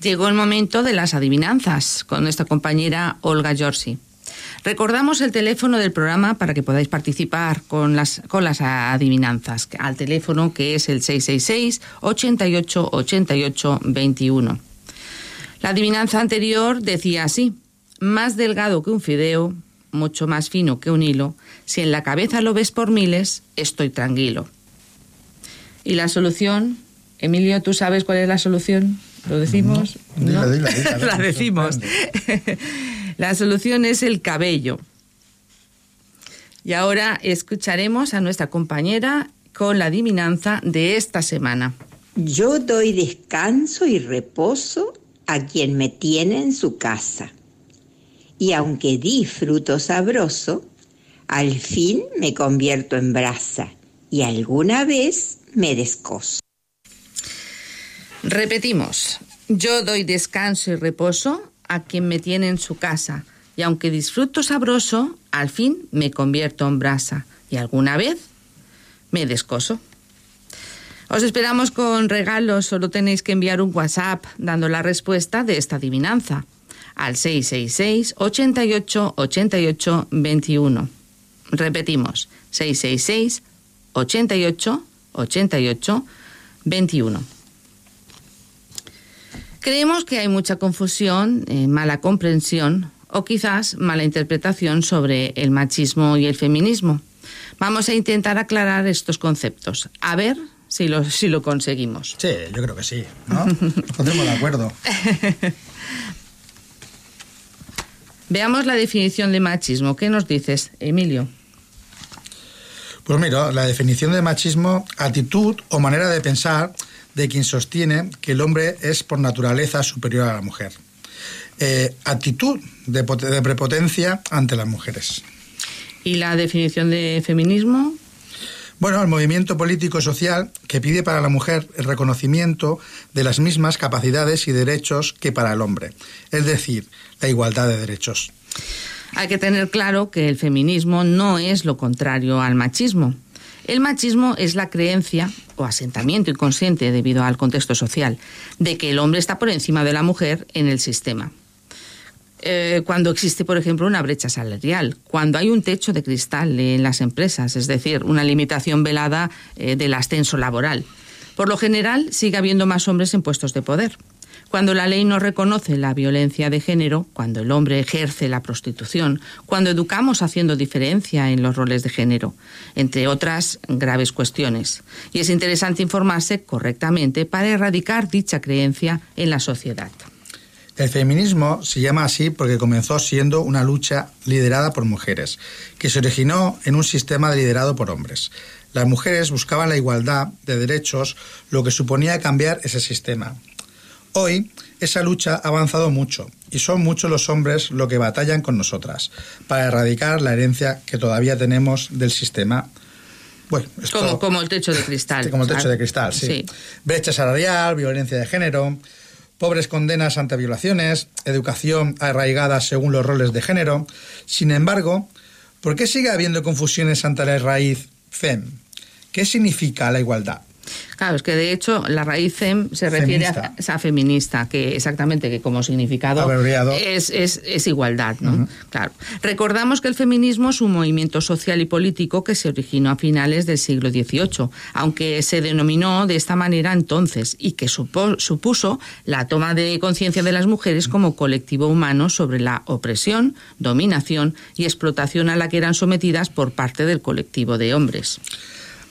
Llegó el momento de las adivinanzas con nuestra compañera Olga Giorgi. Recordamos el teléfono del programa para que podáis participar con las, con las adivinanzas, al teléfono que es el 666 88 88 21. La adivinanza anterior decía así, más delgado que un fideo, mucho más fino que un hilo, si en la cabeza lo ves por miles, estoy tranquilo. Y la solución, Emilio, ¿tú sabes cuál es la solución? ¿Lo decimos? ¿No? dila, dila, la decimos. la solución es el cabello. Y ahora escucharemos a nuestra compañera con la adivinanza de esta semana. Yo doy descanso y reposo a quien me tiene en su casa. Y aunque di fruto sabroso, al fin me convierto en brasa y alguna vez me descoso. Repetimos, yo doy descanso y reposo a quien me tiene en su casa, y aunque disfruto sabroso, al fin me convierto en brasa, y alguna vez me descoso. Os esperamos con regalos, solo tenéis que enviar un WhatsApp dando la respuesta de esta adivinanza al 666 88 88 21. Repetimos, 666 88 88 21. Creemos que hay mucha confusión, eh, mala comprensión o quizás mala interpretación sobre el machismo y el feminismo. Vamos a intentar aclarar estos conceptos. A ver si lo, si lo conseguimos. Sí, yo creo que sí, ¿no? Nos pondremos de acuerdo. Veamos la definición de machismo. ¿Qué nos dices, Emilio? Pues mira, la definición de machismo, actitud o manera de pensar de quien sostiene que el hombre es por naturaleza superior a la mujer. Eh, actitud de, de prepotencia ante las mujeres. ¿Y la definición de feminismo? Bueno, el movimiento político-social que pide para la mujer el reconocimiento de las mismas capacidades y derechos que para el hombre, es decir, la igualdad de derechos. Hay que tener claro que el feminismo no es lo contrario al machismo. El machismo es la creencia o asentamiento inconsciente debido al contexto social de que el hombre está por encima de la mujer en el sistema. Eh, cuando existe, por ejemplo, una brecha salarial, cuando hay un techo de cristal en las empresas, es decir, una limitación velada eh, del ascenso laboral. Por lo general, sigue habiendo más hombres en puestos de poder. Cuando la ley no reconoce la violencia de género, cuando el hombre ejerce la prostitución, cuando educamos haciendo diferencia en los roles de género, entre otras graves cuestiones. Y es interesante informarse correctamente para erradicar dicha creencia en la sociedad. El feminismo se llama así porque comenzó siendo una lucha liderada por mujeres, que se originó en un sistema liderado por hombres. Las mujeres buscaban la igualdad de derechos, lo que suponía cambiar ese sistema. Hoy, esa lucha ha avanzado mucho y son muchos los hombres los que batallan con nosotras para erradicar la herencia que todavía tenemos del sistema. Bueno, esto, Como, como el techo de cristal. como el techo ¿sabes? de cristal, sí. Sí. Brecha salarial, violencia de género, pobres condenas ante violaciones, educación arraigada según los roles de género. Sin embargo, ¿por qué sigue habiendo confusiones ante la raíz FEM? ¿Qué significa la igualdad? Claro, es que de hecho la raíz FEM se refiere a, a feminista, que exactamente que como significado Abreviado. es, es, es igualdad, ¿no? Claro. Recordamos que el feminismo es un movimiento social y político que se originó a finales del siglo XVIII, aunque se denominó de esta manera entonces y que supo- supuso la toma de conciencia de las mujeres como colectivo humano sobre la opresión, dominación y explotación a la que eran sometidas por parte del colectivo de hombres.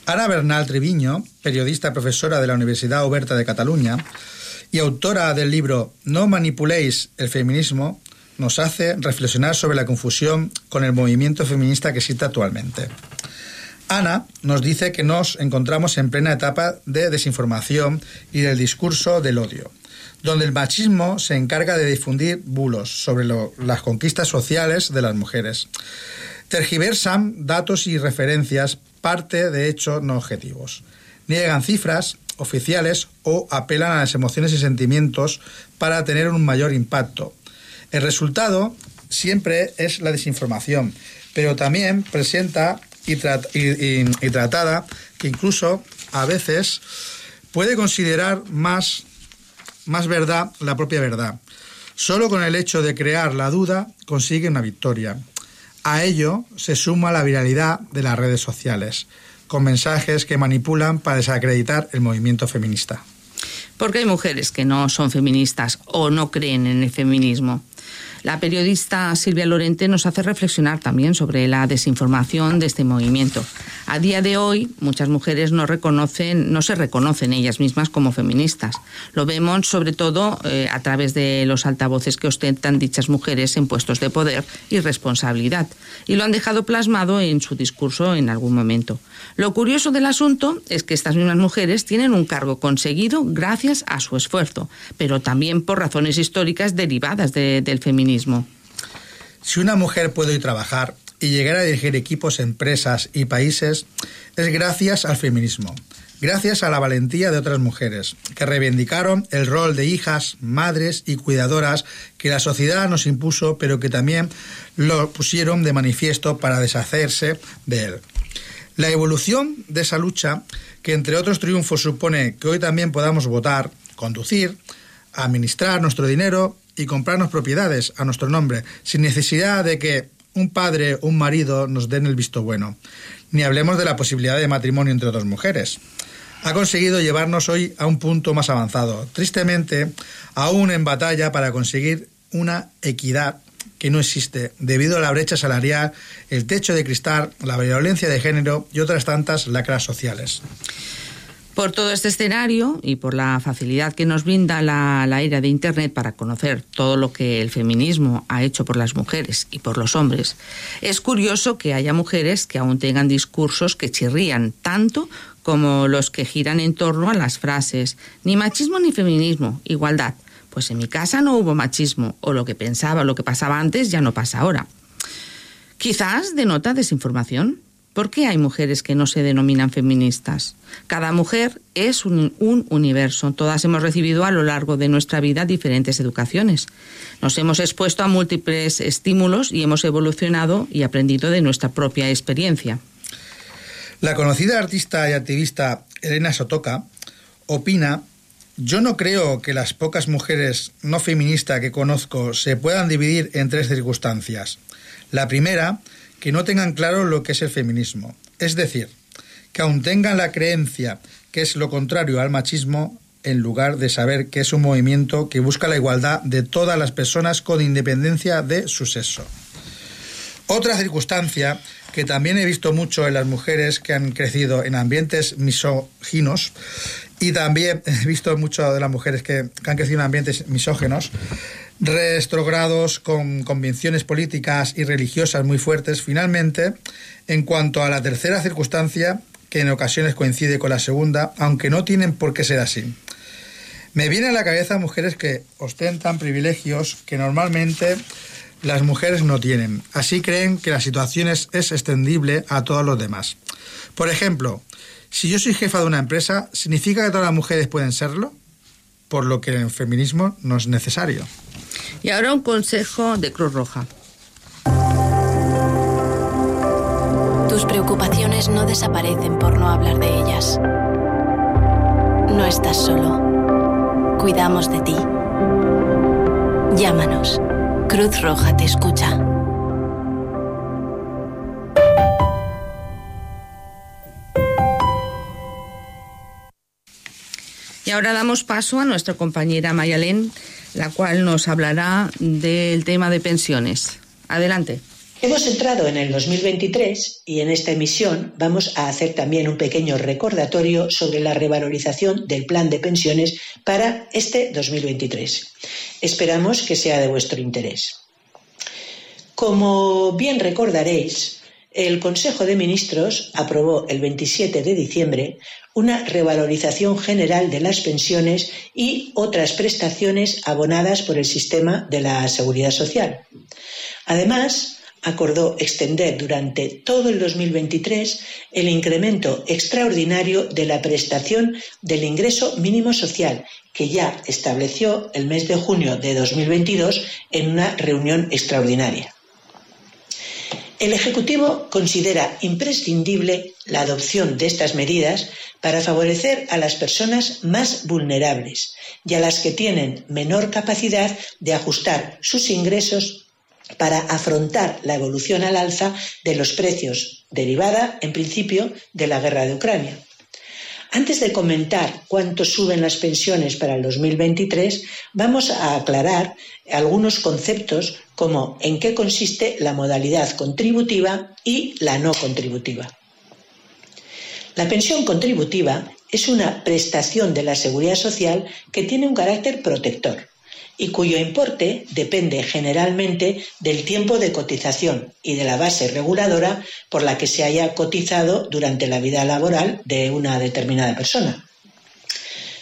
Ana Bernal Treviño, periodista profesora de la Universidad Oberta de Cataluña y autora del libro No manipuléis el feminismo, nos hace reflexionar sobre la confusión con el movimiento feminista que existe actualmente. Ana nos dice que nos encontramos en plena etapa de desinformación y del discurso del odio, donde el machismo se encarga de difundir bulos sobre las conquistas sociales de las mujeres. Tergiversan datos y referencias, parte de hechos no objetivos. Niegan cifras oficiales o apelan a las emociones y sentimientos para tener un mayor impacto. El resultado siempre es la desinformación, pero también presenta y, trat- y- y- y tratada que incluso a veces puede considerar más, más verdad la propia verdad. Solo con el hecho de crear la duda consigue una victoria. A ello se suma la viralidad de las redes sociales, con mensajes que manipulan para desacreditar el movimiento feminista. Porque hay mujeres que no son feministas o no creen en el feminismo. La periodista Silvia Lorente nos hace reflexionar también sobre la desinformación de este movimiento. A día de hoy, muchas mujeres no reconocen, no se reconocen ellas mismas como feministas. Lo vemos sobre todo eh, a través de los altavoces que ostentan dichas mujeres en puestos de poder y responsabilidad. Y lo han dejado plasmado en su discurso en algún momento. Lo curioso del asunto es que estas mismas mujeres tienen un cargo conseguido gracias a su esfuerzo, pero también por razones históricas derivadas de- del feminismo. Si una mujer puede hoy trabajar y llegar a dirigir equipos, empresas y países, es gracias al feminismo, gracias a la valentía de otras mujeres, que reivindicaron el rol de hijas, madres y cuidadoras que la sociedad nos impuso, pero que también lo pusieron de manifiesto para deshacerse de él. La evolución de esa lucha, que entre otros triunfos supone que hoy también podamos votar, conducir, administrar nuestro dinero y comprarnos propiedades a nuestro nombre, sin necesidad de que un padre o un marido nos den el visto bueno. Ni hablemos de la posibilidad de matrimonio entre dos mujeres. Ha conseguido llevarnos hoy a un punto más avanzado, tristemente, aún en batalla para conseguir una equidad que no existe debido a la brecha salarial, el techo de cristal, la violencia de género y otras tantas lacras sociales. Por todo este escenario y por la facilidad que nos brinda la, era de Internet para conocer todo lo que el feminismo ha hecho por las mujeres y por los hombres, es curioso que haya mujeres que aún tengan discursos que chirrían tanto como los que giran en torno a las frases ni machismo ni feminismo, igualdad. Pues en mi casa no hubo machismo, o lo que pensaba, lo que pasaba antes ya no pasa ahora. Quizás denota desinformación, ¿Por qué hay mujeres que no se denominan feministas? Cada mujer es un, un, universo. Todas hemos recibido a lo largo de nuestra vida diferentes educaciones. Nos hemos expuesto a múltiples estímulos y hemos evolucionado y aprendido de nuestra propia experiencia. La conocida artista y activista Elena Sotoka opina yo no creo que las pocas mujeres no feministas que conozco se puedan dividir en tres circunstancias. La primera, que no tengan claro lo que es el feminismo. Es decir, que aún tengan la creencia que es lo contrario al machismo en lugar de saber que es un movimiento que busca la igualdad de todas las personas con independencia de su sexo. Otra circunstancia que también he visto mucho en las mujeres que han crecido en ambientes misóginos y también he visto mucho de las mujeres que, que han crecido en ambientes misógenos, retrogrados con convicciones políticas y religiosas muy fuertes. Finalmente, en cuanto a la tercera circunstancia, que en ocasiones coincide con la segunda, aunque no tienen por qué ser así. Me viene a la cabeza mujeres que ostentan privilegios que normalmente las mujeres no tienen. Así creen que la situación es, es extendible a todos los demás. Por ejemplo, si yo soy jefa de una empresa, ¿significa que todas las mujeres pueden serlo? Por lo que el feminismo no es necesario. Y ahora un consejo de Cruz Roja. Tus preocupaciones no desaparecen por no hablar de ellas. No estás solo. Cuidamos de ti. Llámanos. Cruz Roja te escucha. Y ahora damos paso a nuestra compañera Mayalén, la cual nos hablará del tema de pensiones. Adelante. Hemos entrado en el 2023 y en esta emisión vamos a hacer también un pequeño recordatorio sobre la revalorización del plan de pensiones para este 2023. Esperamos que sea de vuestro interés. Como bien recordaréis, el Consejo de Ministros aprobó el 27 de diciembre una revalorización general de las pensiones y otras prestaciones abonadas por el sistema de la Seguridad Social. Además, acordó extender durante todo el 2023 el incremento extraordinario de la prestación del ingreso mínimo social, que ya estableció el mes de junio de 2022 en una reunión extraordinaria. El Ejecutivo considera imprescindible la adopción de estas medidas para favorecer a las personas más vulnerables y a las que tienen menor capacidad de ajustar sus ingresos para afrontar la evolución al alza de los precios, derivada, en principio, de la guerra de Ucrania. Antes de comentar cuánto suben las pensiones para el 2023, vamos a aclarar algunos conceptos como en qué consiste la modalidad contributiva y la no contributiva. La pensión contributiva es una prestación de la seguridad social que tiene un carácter protector y cuyo importe depende generalmente del tiempo de cotización y de la base reguladora por la que se haya cotizado durante la vida laboral de una determinada persona.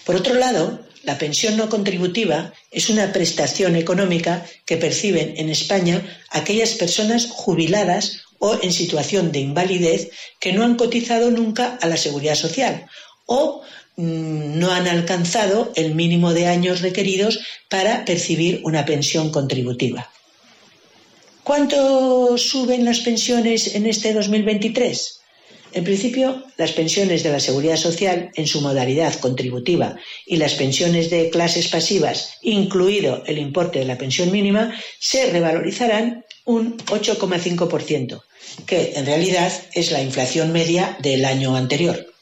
Por otro lado, la pensión no contributiva es una prestación económica que perciben en España aquellas personas jubiladas o en situación de invalidez que no han cotizado nunca a la seguridad social o no han alcanzado el mínimo de años requeridos para percibir una pensión contributiva. ¿Cuánto suben las pensiones en este 2023? En principio, las pensiones de la Seguridad Social en su modalidad contributiva y las pensiones de clases pasivas, incluido el importe de la pensión mínima, se revalorizarán un 8,5%, que en realidad es la inflación media del año anterior.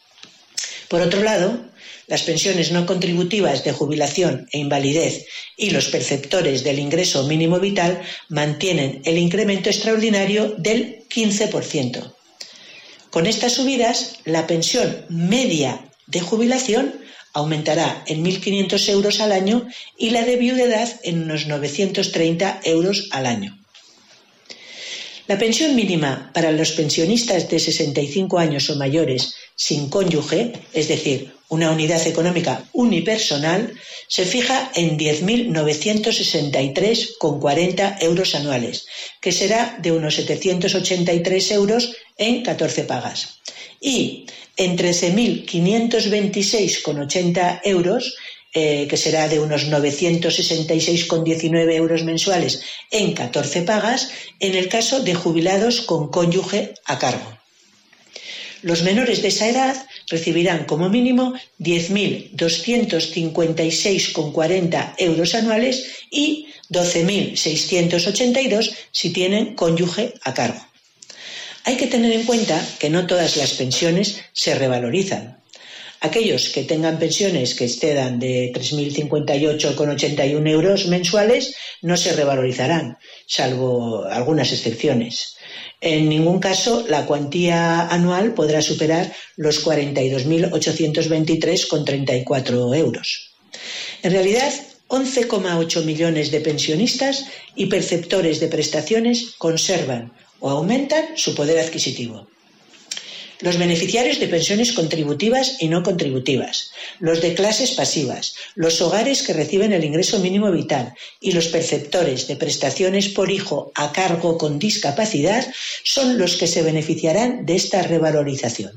Por otro lado, las pensiones no contributivas de jubilación e invalidez y los perceptores del ingreso mínimo vital mantienen el incremento extraordinario del 15%. Con estas subidas, la pensión media de jubilación aumentará en 1.500 euros al año y la de viudedad en unos 930 euros al año. La pensión mínima para los pensionistas de 65 años o mayores sin cónyuge, es decir, una unidad económica unipersonal, se fija en 10.963,40 euros anuales, que será de unos 783 euros en 14 pagas. Y en 13.526,80 euros, eh, que será de unos 966,19 euros mensuales en 14 pagas, en el caso de jubilados con cónyuge a cargo. Los menores de esa edad recibirán como mínimo 10.256,40 euros anuales y 12.682 si tienen cónyuge a cargo. Hay que tener en cuenta que no todas las pensiones se revalorizan. Aquellos que tengan pensiones que excedan de 3.058,81 euros mensuales no se revalorizarán, salvo algunas excepciones. En ningún caso la cuantía anual podrá superar los 42.823,34 euros. En realidad, 11,8 millones de pensionistas y perceptores de prestaciones conservan o aumentan su poder adquisitivo. Los beneficiarios de pensiones contributivas y no contributivas, los de clases pasivas, los hogares que reciben el ingreso mínimo vital y los perceptores de prestaciones por hijo a cargo con discapacidad son los que se beneficiarán de esta revalorización.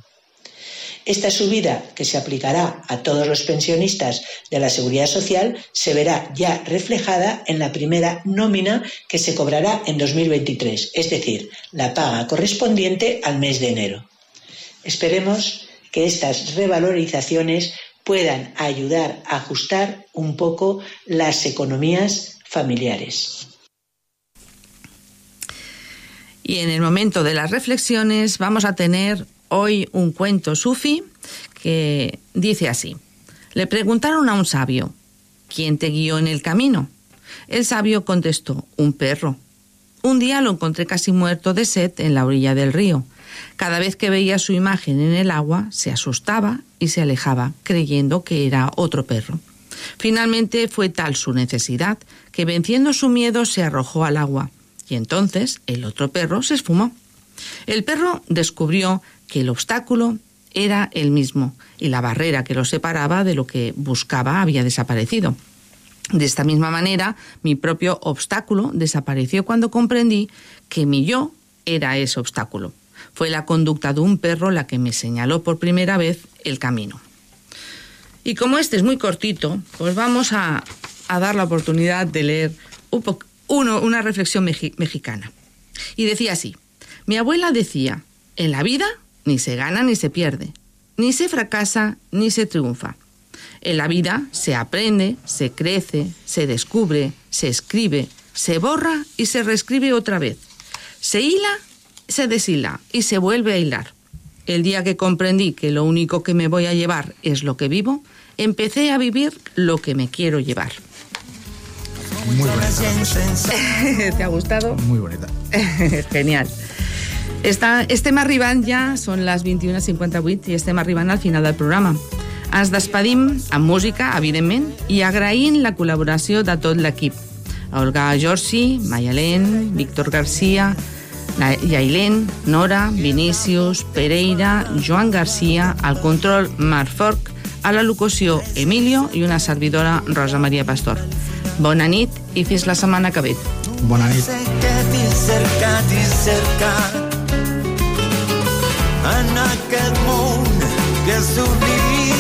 Esta subida, que se aplicará a todos los pensionistas de la Seguridad Social, se verá ya reflejada en la primera nómina que se cobrará en 2023, es decir, la paga correspondiente al mes de enero. Esperemos que estas revalorizaciones puedan ayudar a ajustar un poco las economías familiares. Y en el momento de las reflexiones vamos a tener hoy un cuento sufi que dice así. Le preguntaron a un sabio, ¿quién te guió en el camino? El sabio contestó, un perro. Un día lo encontré casi muerto de sed en la orilla del río. Cada vez que veía su imagen en el agua, se asustaba y se alejaba, creyendo que era otro perro. Finalmente fue tal su necesidad que venciendo su miedo se arrojó al agua, y entonces el otro perro se esfumó. El perro descubrió que el obstáculo era el mismo y la barrera que lo separaba de lo que buscaba había desaparecido. De esta misma manera, mi propio obstáculo desapareció cuando comprendí que mi yo era ese obstáculo. Fue la conducta de un perro la que me señaló por primera vez el camino. Y como este es muy cortito, pues vamos a, a dar la oportunidad de leer una reflexión mexicana. Y decía así, mi abuela decía, en la vida ni se gana ni se pierde, ni se fracasa ni se triunfa. En la vida se aprende, se crece, se descubre, se escribe, se borra y se reescribe otra vez. Se hila, se deshila y se vuelve a hilar. El día que comprendí que lo único que me voy a llevar es lo que vivo, empecé a vivir lo que me quiero llevar. Muy bonita. ¿Te ha gustado? Muy bonita. Genial. Està, estem arribant ja, són les 21.58 i estem arribant al final del programa. Ens despedim amb música, evidentment, i agraint la col·laboració de tot l'equip. A Olga Jorsi, Mayalén, Víctor Garcia, la Yailén, Nora, Vinícius, Pereira, Joan Garcia, al control Marc Forc, a la locució Emilio i una servidora Rosa Maria Pastor. Bona nit i fins la setmana que ve. Bona nit. Cercat i cercat en aquest món que s'unirà qui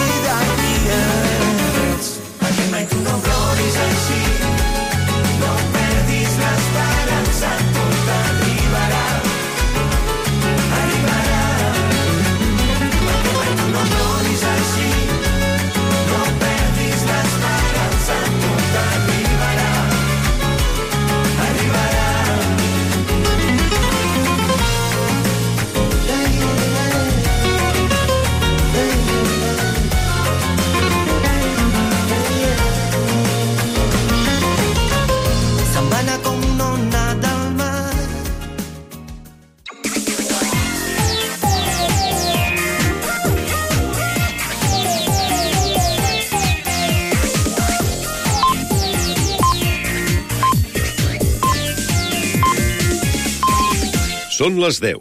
Són les 10.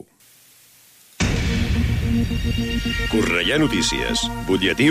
Cornellà Notícies, butlletí